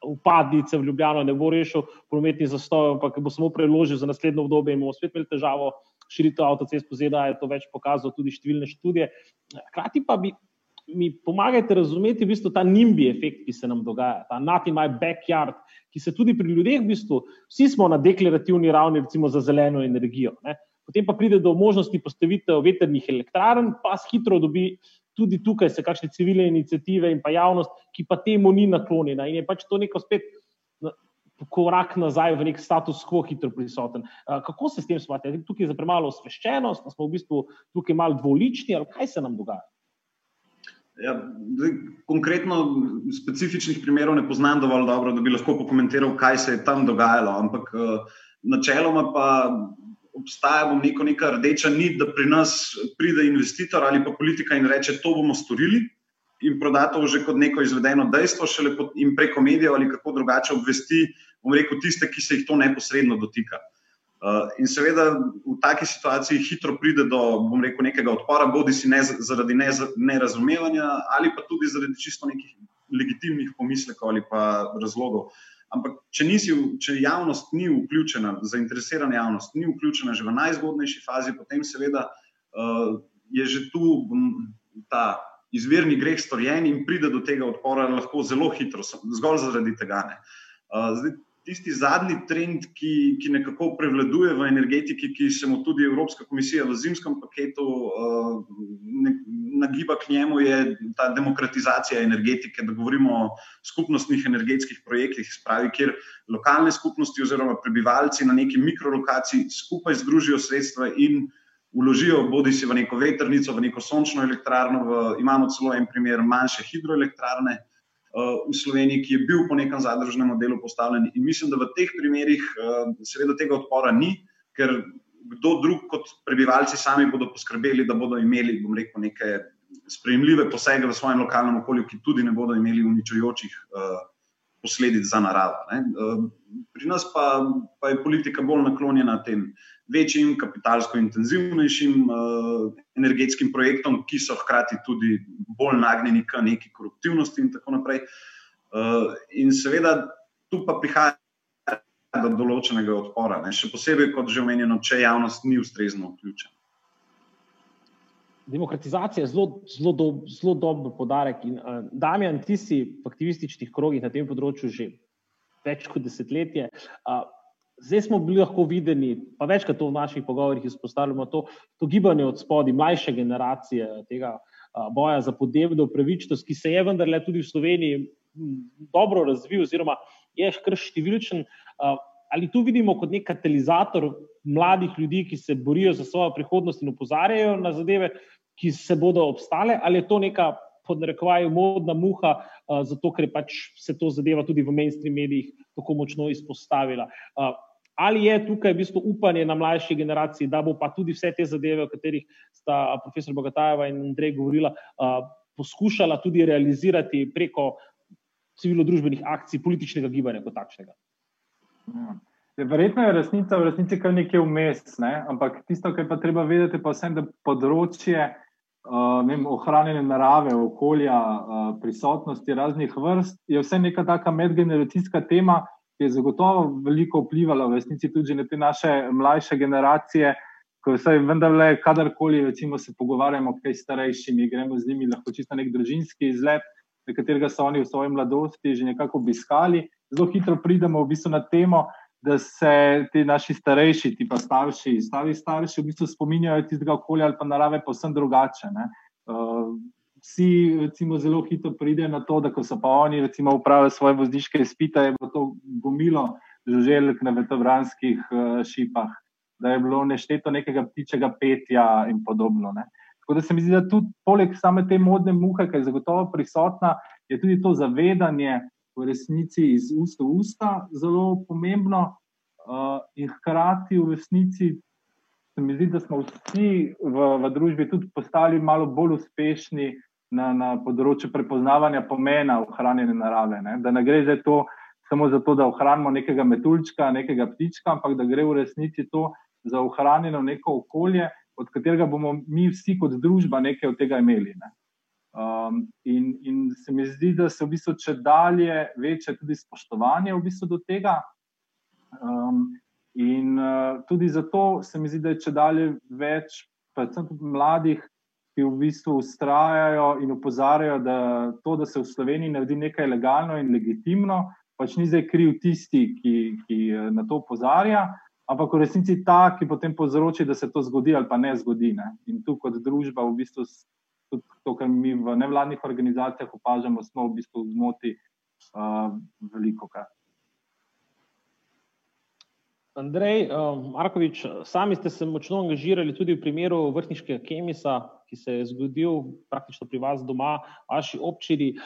upadnice v Ljubljano ne bo rešil prometni zastoj, ampak bo samo preložil za naslednjo obdobje in bomo spet imeli težavo širitev avtocest po ZDA, je to več pokazalo tudi številne študije. Hkrati pa bi mi pomagajte razumeti v bistvu ta nimbi efekt, ki se nam dogaja, ta not in my backyard, ki se tudi pri ljudeh v bistvu, vsi smo na deklarativni ravni, recimo za zeleno energijo. Ne? Potem pa pride do možnosti postavitev veternih elektrarn, pa hitro dobi tudi tukaj se kakšne civilne inicijative in pa javnost, ki pa temu ni naklonjena in je pač to neko spet korak nazaj v nek status quo hitro prisoten. Kako se s tem smate? Tukaj je za premalo osveščenost, smo v bistvu tukaj malo dvolični ali kaj se nam dogaja? Ja, zdaj, konkretno specifičnih primerov ne poznam dovolj dobro, da bi lahko pokomentiral, kaj se je tam dogajalo. Ampak načeloma pa obstaja neko, neka rdeča nit, da pri nas pride investitor ali pa politika in reče: To bomo storili in proda to že kot neko izvedeno dejstvo, šele in preko medijev ali kako drugače obvesti, bom rekel, tiste, ki se jih to neposredno dotika. Uh, in seveda v taki situaciji hitro pride do, bom rekel, nekega odpora, bodi si ne, zaradi ne, nerazumevanja ali pa tudi zaradi čisto nekih legitimnih pomislekov ali pa razlogov. Ampak, če, nisi, če javnost ni vključena, zainteresirana javnost ni vključena že v najzgodnejši fazi, potem seveda uh, je že tu ta izvirni greh storjen in pride do tega odpora lahko zelo hitro, zgolj zaradi tega. Zdaj, tisti zadnji trend, ki, ki nekako prevladuje v energetiki, ki se mu tudi Evropska komisija v zimskem paketu ne, nagiba k njemu, je ta demokratizacija energetike, da govorimo o skupnostnih energetskih projektih, spravi, kjer lokalne skupnosti oziroma prebivalci na neki mikrolokaciji skupaj združijo sredstva in vložijo, bodi si v neko veternico, v neko sončno elektrarno. V, imamo celo en primer manjše hidroelektrarne uh, v Sloveniji, ki je bil po nekem zadružnem modelu postavljen. In mislim, da v teh primerih, uh, seveda, tega odpora ni, ker kdo drug kot prebivalci sami bodo poskrbeli, da bodo imeli, bom rekel, neke sprejemljive posege v svojem lokalnem okolju, ki tudi ne bodo imeli uničujočih. Uh, Posledic za naravo. Pri nas pa, pa je politika bolj naklonjena tem večjim, kapitalsko intenzivnejšim uh, energetskim projektom, ki so hkrati tudi bolj nagnjeni k neki koruptivnosti in tako naprej. Uh, in seveda tu pa prihaja do določenega odpora, ne? še posebej, kot že omenjeno, če javnost ni ustrezno vključena. Demokratizacija je zelo, zelo, do, zelo dober podarek. In, uh, Damjan, ti si v aktivističnih krogih na tem področju že več kot desetletje. Uh, Zdaj smo bili lahko videni, pa večkrat to v naših pogovorih izpostavljamo, to, to gibanje od spodaj, mlajše generacije tega a, boja za podnebno pravičnost, ki se je vendarle tudi v Sloveniji dobro razvil, oziroma je kar številčen. A, ali tu vidimo kot nek katalizator mladih ljudi, ki se borijo za svojo prihodnost in opozarjajo na zadeve, ki se bodo obstale, ali je to neka. Podnarekovajo modna muha, uh, zato ker pač se to zadeva tudi v mainstream medijih tako močno izpostavila. Ali je tukaj v bistvu upanje na mlajši generaciji, da bo pa tudi vse te zadeve, o katerih sta profesor Bogatajeva in Andrej govorila, poskušala tudi realizirati preko civilno-družbenih akcij političnega gibanja kot takšnega. Ja, verjetno je resnica v resnici kar nekaj vmes, ne? ampak tisto, kar pa treba vedeti, pa vsem, da področje uh, vem, ohranjene narave, okolja, uh, prisotnosti raznih vrst je vse neka taka medgeneracijska tema, ki je zagotovo veliko vplivala v resnici tudi na te naše mlajše generacije. Ko se vendarle, kadarkoli recimo, se pogovarjamo, kaj starejšimi, gremo z njimi lahko čisto nek družinski izlet, na katerega so oni v svoji mladosti že nekako obiskali, zelo hitro pridemo v bistvu na temo, da se ti naši starejši, ti pa starši, stari starši, v bistvu spominjajo tistega okolja ali pa narave povsem drugače. Uh, vsi recimo, zelo hitro pridejo na to, da ko so pa oni recimo upravili svoje vozniške izpite, je bilo to gomilo žuželjk na vetrovranskih uh, šipah, da je bilo nešteto nekega ptičega petja in podobno. Ne. Tako da se mi zdi, da tudi poleg same te modne muhe, ki je zagotovo prisotna, je tudi to zavedanje v resnici iz usta v usta zelo pomembno uh, in hkrati v resnici. Se mi zdi, da smo vsi v, v družbi tudi postali malo bolj uspešni na, na področju prepoznavanja pomena ohranjene narave. Ne? Da ne gre za to samo zato, da ohranimo nekega metuljčka, nekega ptička, ampak da gre v resnici to za ohranjeno neko okolje, od katerega bomo mi vsi kot družba nekaj od tega imeli. Ne? Um, in, in se mi zdi, da se v bistvu če dalje večje tudi spoštovanje v bistvu do tega. Um, in uh, tudi zato se mi zdi, da je če dalje več, predvsem tudi mladih, ki v bistvu ustrajajo in opozarjajo, da to, da se v Sloveniji naredi nekaj legalno in legitimno, pač ni zdaj kriv tisti, ki, ki eh, na to opozarja, ampak v resnici ta, ki potem povzroči, da se to zgodi ali pa ne zgodi. Ne? In tu kot družba v bistvu tudi to, kar mi v nevladnih organizacijah opažamo, smo v bistvu v zmoti uh, veliko krat. Andrej, Markovič, sami ste se močno angažirali tudi v primeru vrhniškega kemisa, ki se je zgodil praktično pri vas doma, vaši občini.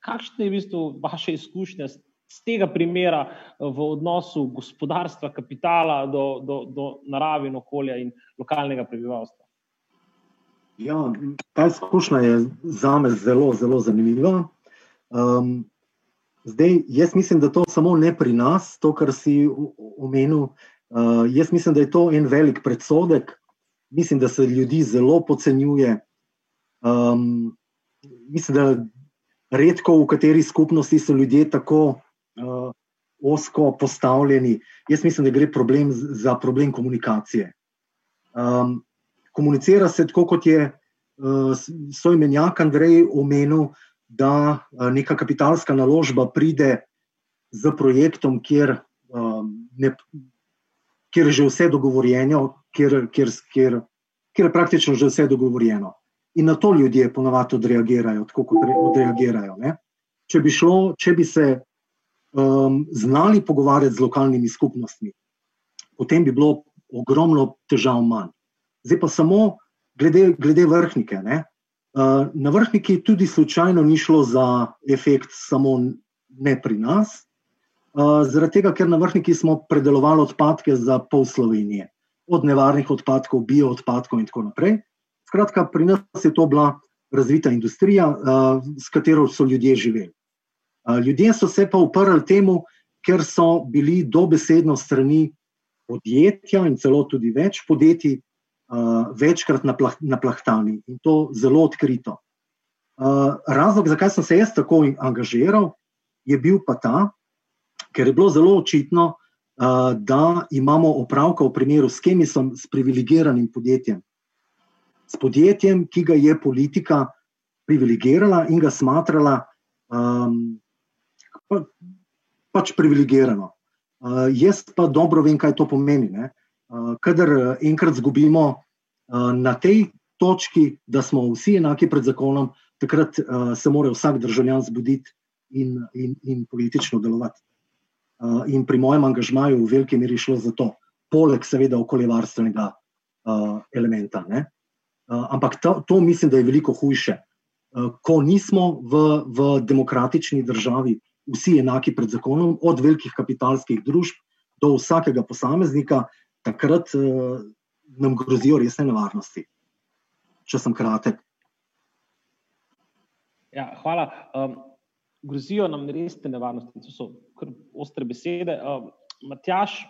Kakšne je v bistvu vaše izkušnje z tega primera v odnosu gospodarstva, kapitala do, do, do narave in okolja in lokalnega prebivalstva? Ja, ta izkušnja je za me zelo, zelo zanimiva. Um, zdaj, jaz mislim, da to samo ne pri nas, to, kar si omenil. Uh, jaz mislim, da je to en velik predsodek. Mislim, da se ljudi zelo podcenjuje. Um, mislim, da redko v kateri skupnosti so ljudje tako uh, osko postavljeni. Jaz mislim, da gre problem za problem komunikacije. Um, komunicira se tako, kot je uh, svoj menjak Andrej omenil, da uh, neka kapitalska naložba pride z projektom, kjer, uh, ne, kjer je že vse dogovorjeno, kjer, kjer, kjer, kjer je praktično že vse dogovorjeno. In na to ljudje ponovadi odreagirajo, tako kot odreagirajo. Ne? Če bi, šlo, če bi se um, znali pogovarjati z lokalnimi skupnostmi, potem bi bilo ogromno težav manj. Zdaj pa samo glede, glede vrhnike. Ne? Uh, na vrhniki tudi slučajno ni šlo za efekt samo ne pri nas, uh, zaradi tega, ker na vrhniki smo predelovali odpadke za pol Slovenije, od nevarnih odpadkov, bio odpadkov in tako naprej. Skratka, pri nas je to bila razvita industrija, uh, s katero so ljudje živeli. Ljudje so se pa uprli temu, ker so bili dobesedno strani podjetja in celo tudi več podjetij uh, večkrat naplahtani in to zelo odkrito. Uh, razlog, zakaj sem se jaz tako angažiral, je bil pa ta, ker je bilo zelo očitno, uh, da imamo opravka v primeru s kemisom, s privilegiranim podjetjem. S podjetjem, ki ga je politika privilegirala in ga smatrala um, pa, pač privilegirano. Uh, jaz pa dobro vem, kaj to pomeni. Ne? Eh, kadar eh, enkrat izgubimo eh, na tej točki, da smo vsi enaki pred zakonom, takrat se mora vsak državljan zbuditi in, in, in politično delovati. In pri mojem angažmaju v veliki meri šlo za to, poleg seveda okoljevarstvenega elementa. Ne? Ampak to, to mislim, da je veliko hujše. Ko nismo v, v demokratični državi vsi enaki pred zakonom, od velikih kapitalskih družb do vsakega posameznika, takrat uh, nam grozijo resne nevarnosti. Če sem kratek. Ja, hvala. Um, grozijo nam resne nevarnosti, to so kar ostre besede. Um, Matjaš,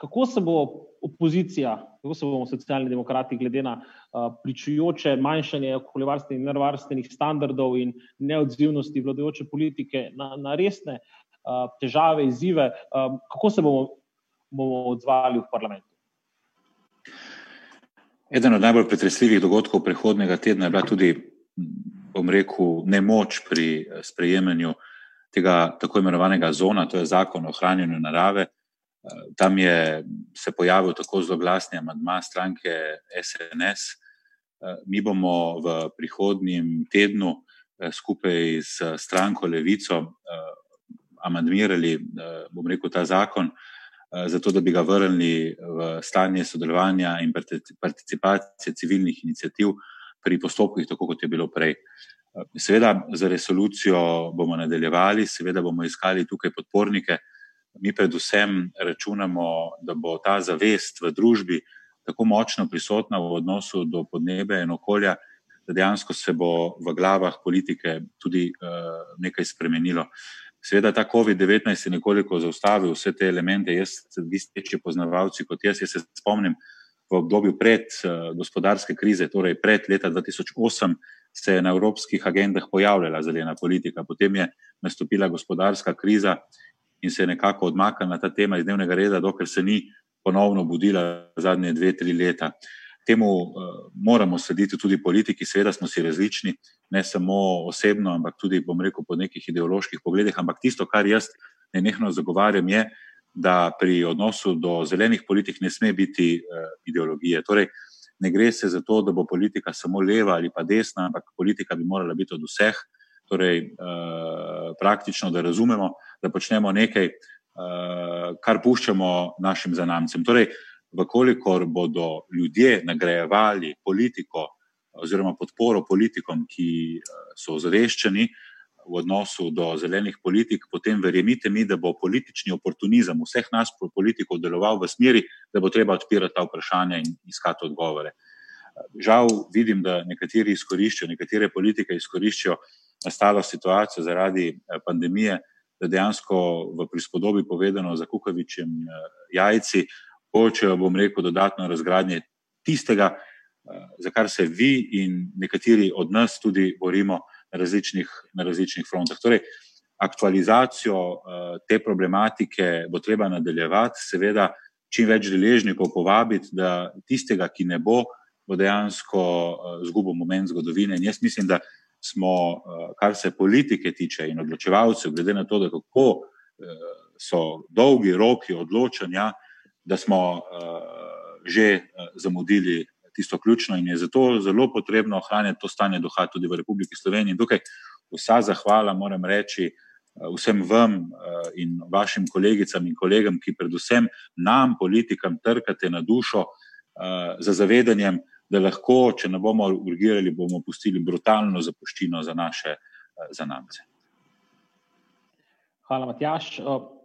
kako se bo opozicija, kako se bomo socialni demokrati, glede na uh, pričujoče manjšanje okoljevarstvenih in nevarstvenih standardov in neodzivnosti vladajoče politike na, na resne uh, težave, izzive, um, kako se bomo bomo odzvali v parlamentu. Eden od najbolj pretresljivih dogodkov prihodnega tedna je bila tudi, bom rekel, nemoč pri sprejemanju tega tako imenovanega zona, to je zakon o ohranjanju narave. Tam je se pojavil tako zelo glasni amadma stranke SNS. Mi bomo v prihodnjem tednu skupaj s stranko Levico amadmirali, bom rekel, ta zakon. Eh, zato da bi ga vrnili v stanje sodelovanja in participacije civilnih inicijativ pri postopkih, tako kot je bilo prej. Eh, seveda, za resolucijo bomo nadaljevali, seveda bomo iskali tukaj podpornike. Mi predvsem računamo, da bo ta zavest v družbi tako močno prisotna v odnosu do podnebja in okolja, da dejansko se bo v glavah politike tudi uh, nekaj spremenilo. Uh, Seveda, ta COVID-19 je nekoliko zaustavil vse te elemente. Jaz, vi ste večji poznavalci kot jaz, jaz se spomnim v obdobju pred uh, gospodarske krize, torej pred leta 2008, se je na evropskih agendah pojavljala zelena politika, potem je nastopila gospodarska kriza in se je nekako odmaknila ta tema iz dnevnega reda, dokler se ni ponovno budila zadnje dve, tri leta. Temu uh, moramo slediti tudi politiki, seveda smo si različni, ne samo osebno, ampak tudi, bom rekel, po nekih ideoloških pogledih. Ampak tisto, kar jaz nenehno zagovarjam, je, da pri odnosu do zelenih politik ne sme biti uh, ideologije. Torej, ne gre se za to, da bo politika samo leva ali pa desna, ampak politika bi morala biti od vseh. Torej, uh, praktično, da razumemo, da počnemo nekaj, uh, kar puščamo našim zanamcem. Torej, vkolikor bodo ljudje nagrajevali politiko oziroma podporo politikom, ki so ozaveščeni v odnosu do zelenih politik, potem verjemite mi, da bo politični oportunizem vseh nas politikov deloval v smeri, da bo treba odpirati ta vprašanja in iskati odgovore. Žal vidim, da nekateri izkoriščajo, nekatere politike izkoriščajo nastalo situacijo zaradi eh, pandemije, da dejansko v prispodobi povedano za kukavičjem eh, jajci hočejo, bom rekel, dodatno razgradnje tistega, eh, za kar se vi in nekateri od nas tudi borimo na različnih, na različnih frontah. Torej, aktualizacijo te problematike bo treba nadaljevati, seveda, čim več deležnikov povabiti, da tistega, ki ne bo, bo dejansko izgubil moment zgodovine. In jaz mislim, da smo, kar se politike tiče in odločevalcev, glede na to, da kako so dolgi roki odločanja, da smo že zamudili tisto ključno in je zato zelo potrebno ohranjati to stanje duha tudi v Republiki Sloveniji. In tukaj vsa zahvala moram reči vsem vam in vašim kolegicam in kolegam, ki predvsem nam, politikam, trkate na dušo za zavedanjem, da lahko, če ne bomo urgirali, bomo pustili brutalno zapuščino za naše zanamce. Hvala, Matjaš.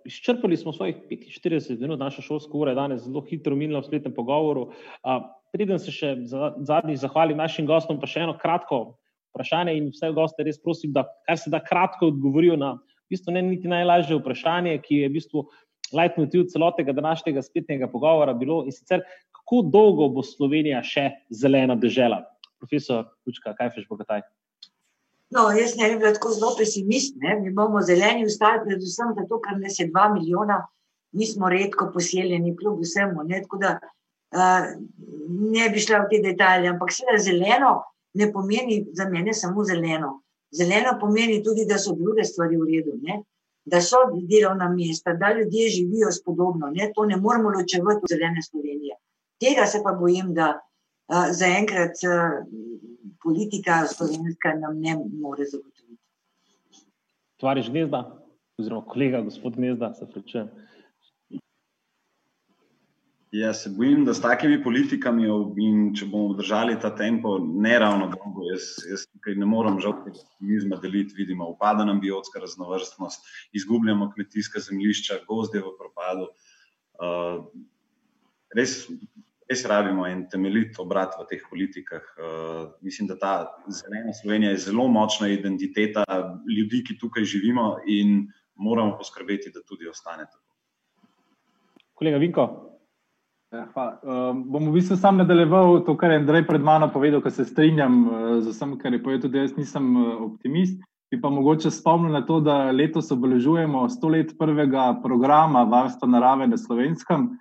Izčrpali smo svojih 45 minut, naša šolska ura je danes zelo hitro minila v spletnem pogovoru. Preden se še zadnjič zahvalim našim gostom, pa še eno kratko vprašanje in vse goste res prosim, da kar se da kratko odgovorijo na v bistvu ne niti najlažje vprašanje, ki je v bistvu leitmotiv celotnega današnjega spletnega pogovora bilo in sicer, kako dolgo bo Slovenija še zelena država? Profesor Kučka, kaj feš bogataj? No, jaz ne bi bila tako zelo pesimist. Ne? Mi bomo zeleni ustali, predvsem zato, ker nas je dva milijona, mi smo redko poseljeni, kljub vsemu. Ne? Tako da ne bi šla v te detalje. Ampak seveda zeleno ne pomeni za mene samo zeleno. Zeleno pomeni tudi, da so druge stvari v redu. Ne? Da so delovna mesta, da ljudje živijo spodobno. Ne? To ne moramo ločevati od zelene Slovenije. Tega se pa bojim, da uh, zaenkrat uh, politika slovenska nam ne more zagotoviti. Tvariš gnezda, oziroma kolega, gospod gnezda, se pričujem. Jaz se bojim, da s takimi politikami, in če bomo držali ta tempo, ne ravno dolgo, jaz, jaz tukaj ne morem žal tega optimizma deliti. Vidimo, upada nam biotska raznovrstnost, izgubljamo kmetijska zemljišča, gozde v propadu. Uh, res res rabimo en temeljit obrat v teh politikah. Uh, mislim, da ta zelena Slovenija je zelo močna identiteta ljudi, ki tukaj živimo in moramo poskrbeti, da tudi ostane tako. Kolega Vinko. Ja, um, bom v bistvu sam nadaljeval to, kar je Andrej pred mano povedal, ker se strinjam uh, z vsem, kar je povedal, tudi jaz nisem uh, optimist. Bi pa mogoče spomnil na to, da letos obeležujemo sto let prvega programa varstva narave na slovenskem.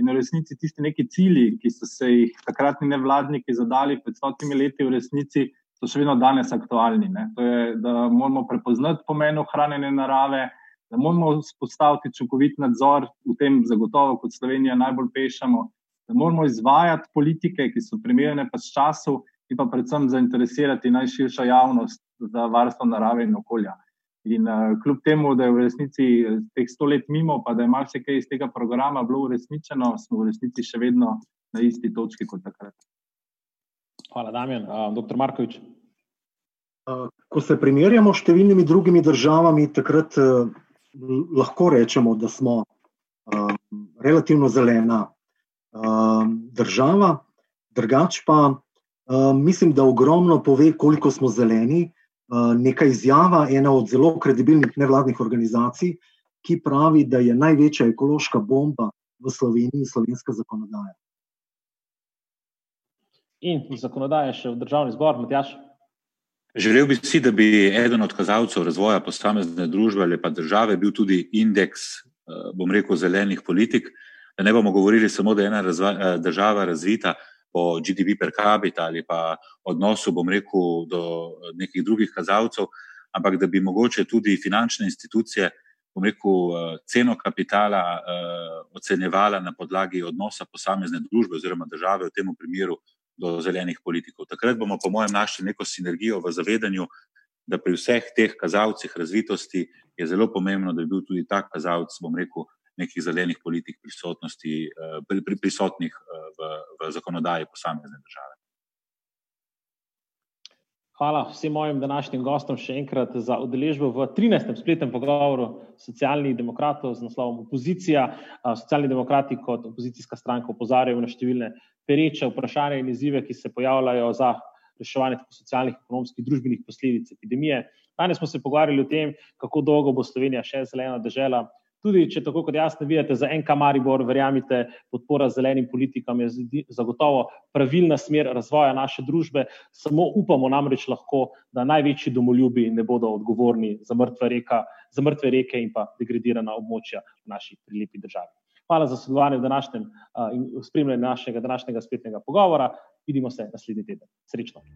In v resnici tisti neki cilji, ki so se jih takratni nevladniki zadali pred stotimi leti, v resnici so še vedno danes aktualni. Ne? To je, da moramo prepoznati pomen ohranjene narave, da moramo vzpostaviti čukovit nadzor, v tem zagotovo kot Slovenija najbolj pešamo, da moramo izvajati politike, ki so primerne pa s časom in pa predvsem zainteresirati najširšo javnost za varstvo narave in okolja. In uh, kljub temu, da je v resnici eh, teh sto let mimo, pa da je marsikaj iz tega programa bilo uresničeno, smo v resnici še vedno na isti točki kot takrat. Hvala, Damien. Uh, Doktor Markovič. Ko se primerjamo s številnimi drugimi državami, takrat uh, lahko rečemo, da smo uh, relativno zelena uh, država. Drugač pa uh, mislim, da ogromno pove, koliko smo zeleni, Eh, neka izjava ena od zelo kredibilnih nevladnih organizacij, ki pravi, da je največja ekološka bomba v Sloveniji slovenska zakonodaja. In zakonodaja še v državni zbor, Matjaš? Želel bi si, da bi eden od kazalcev razvoja posamezne družbe ali pa države bil tudi indeks, eh, bom rekel, zelenih politik. Da ne bomo govorili samo, da je ena razva, eh, država razvita, po GDP per capita ali pa odnosu, bom rekel, do nekih drugih kazalcev, ampak da bi mogoče tudi finančne institucije, bom rekel, eh, ceno kapitala ocenjevala na podlagi odnosa posamezne družbe oziroma države, v tem primeru do zelenih politikov. Takrat bomo, po mojem, našli neko sinergijo v zavedanju, da pri vseh teh kazalcih razvitosti je zelo pomembno, da bi bil tudi ta kazalec, bom rekel, nekih zelenih politik prisotnosti, eh, pri, pri, prisotnih eh, v, v zakonodaji posamezne države. Hvala vsem mojim današnjim gostom še enkrat za udeležbo v 13. spletnem pogovoru socialnih demokratov z naslovom Opozicija. Socialni demokrati kot opozicijska stranka opozarjajo na številne pereče vprašanja in izzive, ki se pojavljajo za reševanje tako socialnih, ekonomskih, družbenih posledic epidemije. Danes smo se pogovarjali o tem, kako dolgo bo Slovenija še zelena država. Tudi, če tako kot jaz ne vidite, za NK Maribor, verjamite, podpora zelenim politikam je zagotovo pravilna smer razvoja naše družbe. Samo upamo namreč lahko, da največji domoljubi ne bodo odgovorni za mrtve, reka, za mrtve reke in pa degradirana območja v naši prelepi državi. Hvala za sodelovanje v današnjem in spremljanju našega današnjega spletnega pogovora. Vidimo se naslednji teden. Srečno!